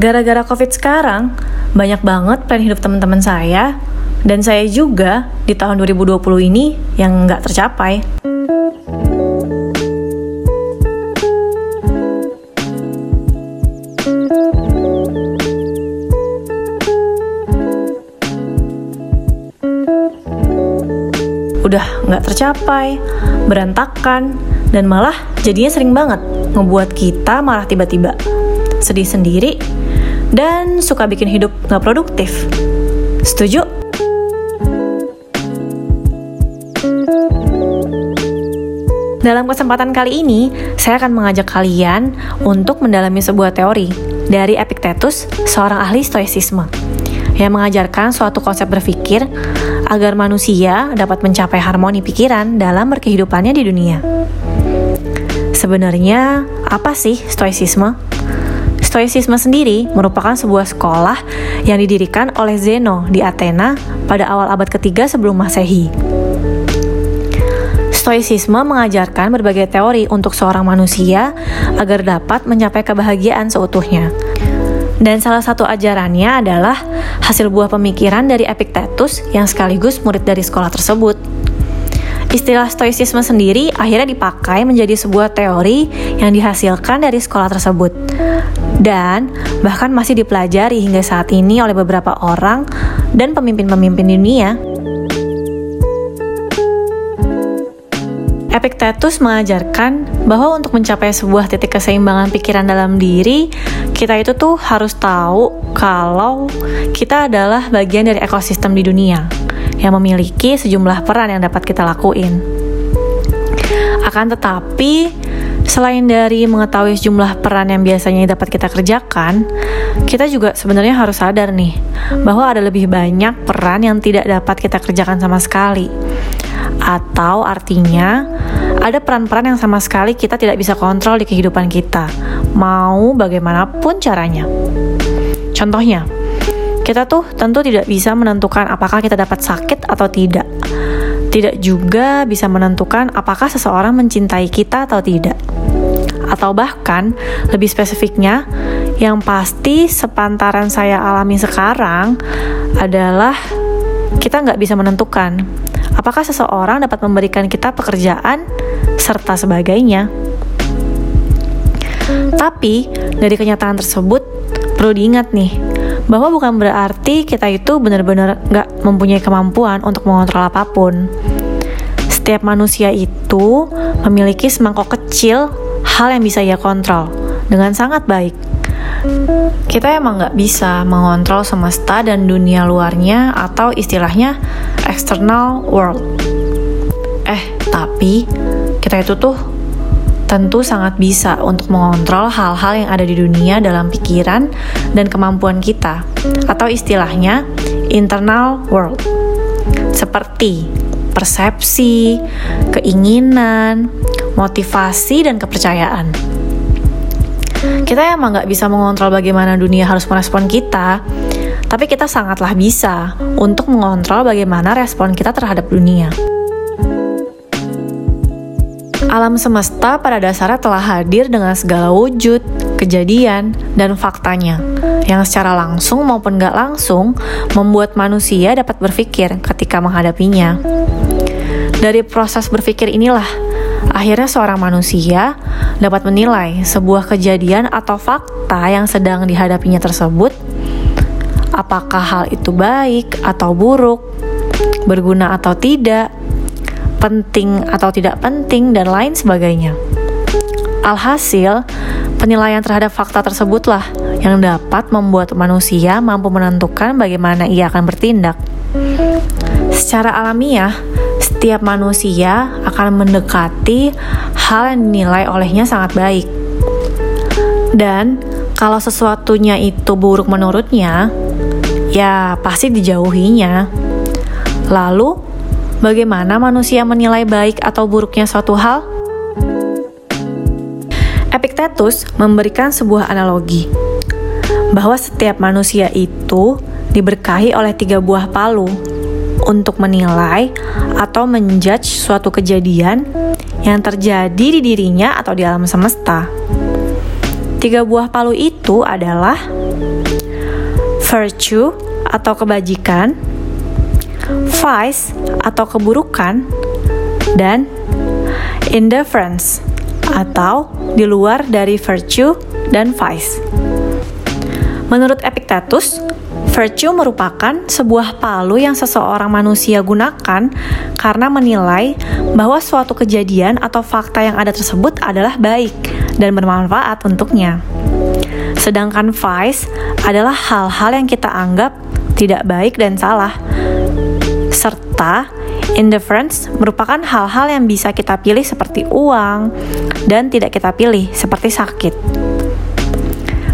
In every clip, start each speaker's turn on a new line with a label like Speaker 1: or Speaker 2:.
Speaker 1: Gara-gara COVID sekarang, banyak banget plan hidup teman-teman saya, dan saya juga di tahun 2020 ini yang nggak tercapai. Udah nggak tercapai, berantakan, dan malah jadinya sering banget ngebuat kita marah tiba-tiba, sedih sendiri, dan suka bikin hidup nggak produktif. Setuju? Dalam kesempatan kali ini, saya akan mengajak kalian untuk mendalami sebuah teori dari Epictetus, seorang ahli stoicisme, yang mengajarkan suatu konsep berpikir agar manusia dapat mencapai harmoni pikiran dalam berkehidupannya di dunia. Sebenarnya, apa sih stoicisme? Stoicisme sendiri merupakan sebuah sekolah yang didirikan oleh Zeno di Athena pada awal abad ketiga sebelum Masehi. Stoicisme mengajarkan berbagai teori untuk seorang manusia agar dapat mencapai kebahagiaan seutuhnya. Dan salah satu ajarannya adalah hasil buah pemikiran dari Epictetus yang sekaligus murid dari sekolah tersebut. Istilah stoicisme sendiri akhirnya dipakai menjadi sebuah teori yang dihasilkan dari sekolah tersebut dan bahkan masih dipelajari hingga saat ini oleh beberapa orang dan pemimpin-pemimpin dunia. Epictetus mengajarkan bahwa untuk mencapai sebuah titik keseimbangan pikiran dalam diri, kita itu tuh harus tahu kalau kita adalah bagian dari ekosistem di dunia yang memiliki sejumlah peran yang dapat kita lakuin. Akan tetapi, Selain dari mengetahui jumlah peran yang biasanya dapat kita kerjakan, kita juga sebenarnya harus sadar nih bahwa ada lebih banyak peran yang tidak dapat kita kerjakan sama sekali. Atau artinya, ada peran-peran yang sama sekali kita tidak bisa kontrol di kehidupan kita, mau bagaimanapun caranya. Contohnya, kita tuh tentu tidak bisa menentukan apakah kita dapat sakit atau tidak. Tidak juga bisa menentukan apakah seseorang mencintai kita atau tidak atau bahkan lebih spesifiknya yang pasti sepantaran saya alami sekarang adalah kita nggak bisa menentukan apakah seseorang dapat memberikan kita pekerjaan serta sebagainya. Tapi dari kenyataan tersebut perlu diingat nih bahwa bukan berarti kita itu benar-benar nggak mempunyai kemampuan untuk mengontrol apa pun. Setiap manusia itu memiliki semangkok kecil hal yang bisa ia kontrol dengan sangat baik. Kita emang nggak bisa mengontrol semesta dan dunia luarnya atau istilahnya external world. Eh, tapi kita itu tuh tentu sangat bisa untuk mengontrol hal-hal yang ada di dunia dalam pikiran dan kemampuan kita, atau istilahnya internal world, seperti persepsi, keinginan, motivasi, dan kepercayaan. Kita emang nggak bisa mengontrol bagaimana dunia harus merespon kita, tapi kita sangatlah bisa untuk mengontrol bagaimana respon kita terhadap dunia. Alam semesta pada dasarnya telah hadir dengan segala wujud, kejadian, dan faktanya, yang secara langsung maupun nggak langsung membuat manusia dapat berpikir ketika menghadapinya. Dari proses berpikir inilah Akhirnya seorang manusia dapat menilai sebuah kejadian atau fakta yang sedang dihadapinya tersebut apakah hal itu baik atau buruk, berguna atau tidak, penting atau tidak penting, dan lain sebagainya. Alhasil, penilaian terhadap fakta tersebutlah yang dapat membuat manusia mampu menentukan bagaimana ia akan bertindak. Secara alamiah, setiap manusia akan mendekati hal yang dinilai olehnya sangat baik. Dan kalau sesuatunya itu buruk menurutnya, ya pasti dijauhinya. Lalu, bagaimana manusia menilai baik atau buruknya suatu hal? Epictetus memberikan sebuah analogi bahwa setiap manusia itu diberkahi oleh tiga buah palu untuk menilai atau menjudge suatu kejadian yang terjadi di dirinya atau di alam semesta. Tiga buah palu itu adalah virtue atau kebajikan, vice atau keburukan, dan indifference atau di luar dari virtue dan vice. Menurut Epictetus, virtue merupakan sebuah palu yang seseorang manusia gunakan karena menilai bahwa suatu kejadian atau fakta yang ada tersebut adalah baik dan bermanfaat untuknya. Sedangkan vice adalah hal-hal yang kita anggap tidak baik dan salah, serta Indifference merupakan hal-hal yang bisa kita pilih seperti uang dan tidak kita pilih seperti sakit.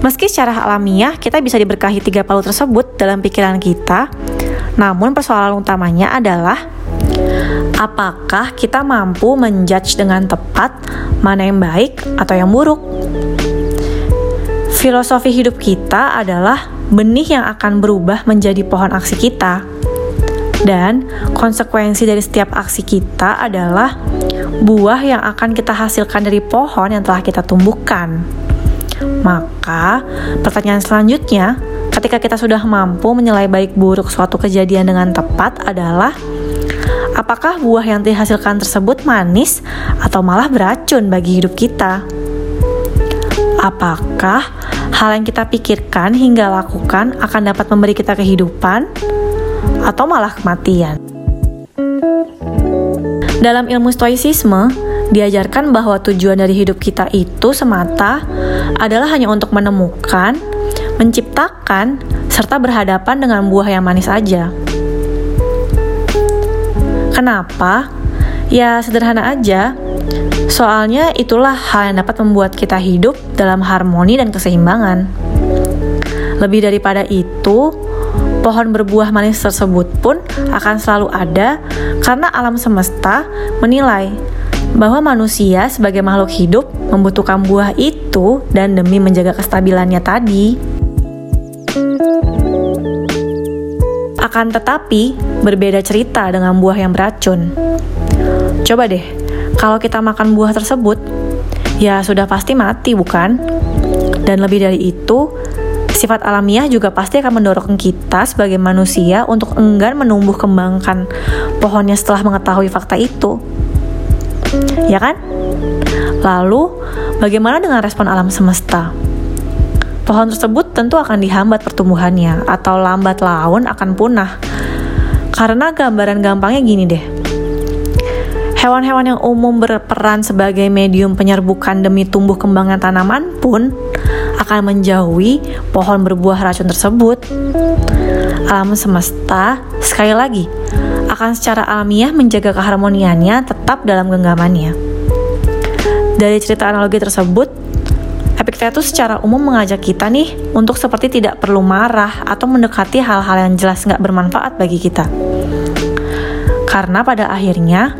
Speaker 1: Meski secara alamiah kita bisa diberkahi tiga palu tersebut dalam pikiran kita, namun persoalan utamanya adalah apakah kita mampu menjudge dengan tepat mana yang baik atau yang buruk. Filosofi hidup kita adalah benih yang akan berubah menjadi pohon aksi kita dan konsekuensi dari setiap aksi kita adalah buah yang akan kita hasilkan dari pohon yang telah kita tumbuhkan. Maka, pertanyaan selanjutnya, ketika kita sudah mampu menilai baik buruk suatu kejadian dengan tepat adalah apakah buah yang dihasilkan tersebut manis atau malah beracun bagi hidup kita? Apakah hal yang kita pikirkan hingga lakukan akan dapat memberi kita kehidupan? atau malah kematian. Dalam ilmu stoicisme, diajarkan bahwa tujuan dari hidup kita itu semata adalah hanya untuk menemukan, menciptakan, serta berhadapan dengan buah yang manis saja. Kenapa? Ya sederhana aja. Soalnya itulah hal yang dapat membuat kita hidup dalam harmoni dan keseimbangan. Lebih daripada itu, pohon berbuah manis tersebut pun akan selalu ada karena alam semesta menilai bahwa manusia sebagai makhluk hidup membutuhkan buah itu dan demi menjaga kestabilannya tadi. Akan tetapi, berbeda cerita dengan buah yang beracun. Coba deh, kalau kita makan buah tersebut, ya sudah pasti mati bukan? Dan lebih dari itu, Sifat alamiah juga pasti akan mendorong kita sebagai manusia untuk enggan menumbuh kembangkan pohonnya setelah mengetahui fakta itu. Ya kan? Lalu, bagaimana dengan respon alam semesta? Pohon tersebut tentu akan dihambat pertumbuhannya atau lambat laun akan punah. Karena gambaran gampangnya gini deh. Hewan-hewan yang umum berperan sebagai medium penyerbukan demi tumbuh kembangnya tanaman pun akan menjauhi pohon berbuah racun tersebut. Alam semesta, sekali lagi, akan secara alamiah menjaga keharmoniannya tetap dalam genggamannya. Dari cerita analogi tersebut, Epictetus secara umum mengajak kita nih untuk seperti tidak perlu marah atau mendekati hal-hal yang jelas nggak bermanfaat bagi kita. Karena pada akhirnya,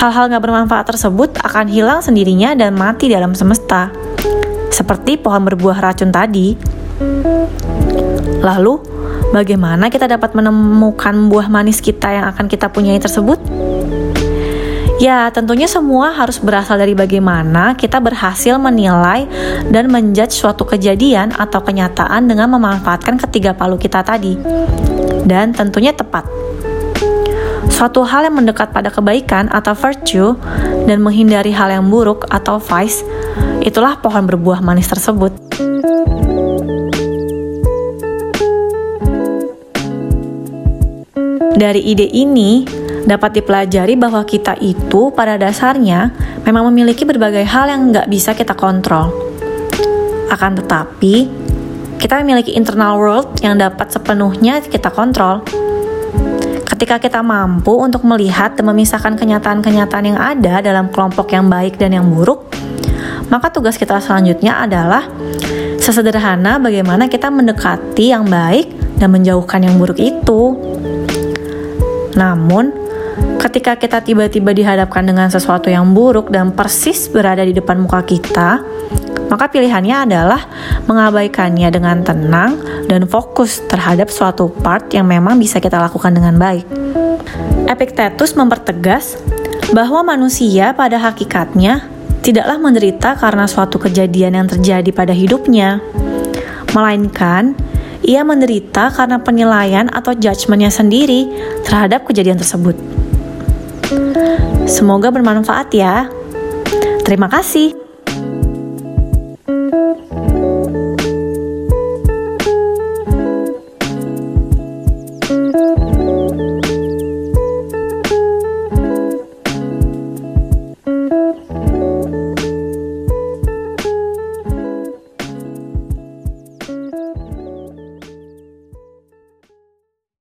Speaker 1: hal-hal nggak bermanfaat tersebut akan hilang sendirinya dan mati dalam semesta seperti pohon berbuah racun tadi. Lalu, bagaimana kita dapat menemukan buah manis kita yang akan kita punyai tersebut? Ya, tentunya semua harus berasal dari bagaimana kita berhasil menilai dan menjudge suatu kejadian atau kenyataan dengan memanfaatkan ketiga palu kita tadi. Dan tentunya tepat. Suatu hal yang mendekat pada kebaikan atau virtue dan menghindari hal yang buruk atau vice itulah pohon berbuah manis tersebut. Dari ide ini, dapat dipelajari bahwa kita itu pada dasarnya memang memiliki berbagai hal yang nggak bisa kita kontrol. Akan tetapi, kita memiliki internal world yang dapat sepenuhnya kita kontrol. Ketika kita mampu untuk melihat dan memisahkan kenyataan-kenyataan yang ada dalam kelompok yang baik dan yang buruk, maka tugas kita selanjutnya adalah sesederhana bagaimana kita mendekati yang baik dan menjauhkan yang buruk itu. Namun, ketika kita tiba-tiba dihadapkan dengan sesuatu yang buruk dan persis berada di depan muka kita, maka pilihannya adalah mengabaikannya dengan tenang dan fokus terhadap suatu part yang memang bisa kita lakukan dengan baik. Epictetus mempertegas bahwa manusia pada hakikatnya tidaklah menderita karena suatu kejadian yang terjadi pada hidupnya, melainkan ia menderita karena penilaian atau judgementnya sendiri terhadap kejadian tersebut. Semoga bermanfaat ya. Terima kasih.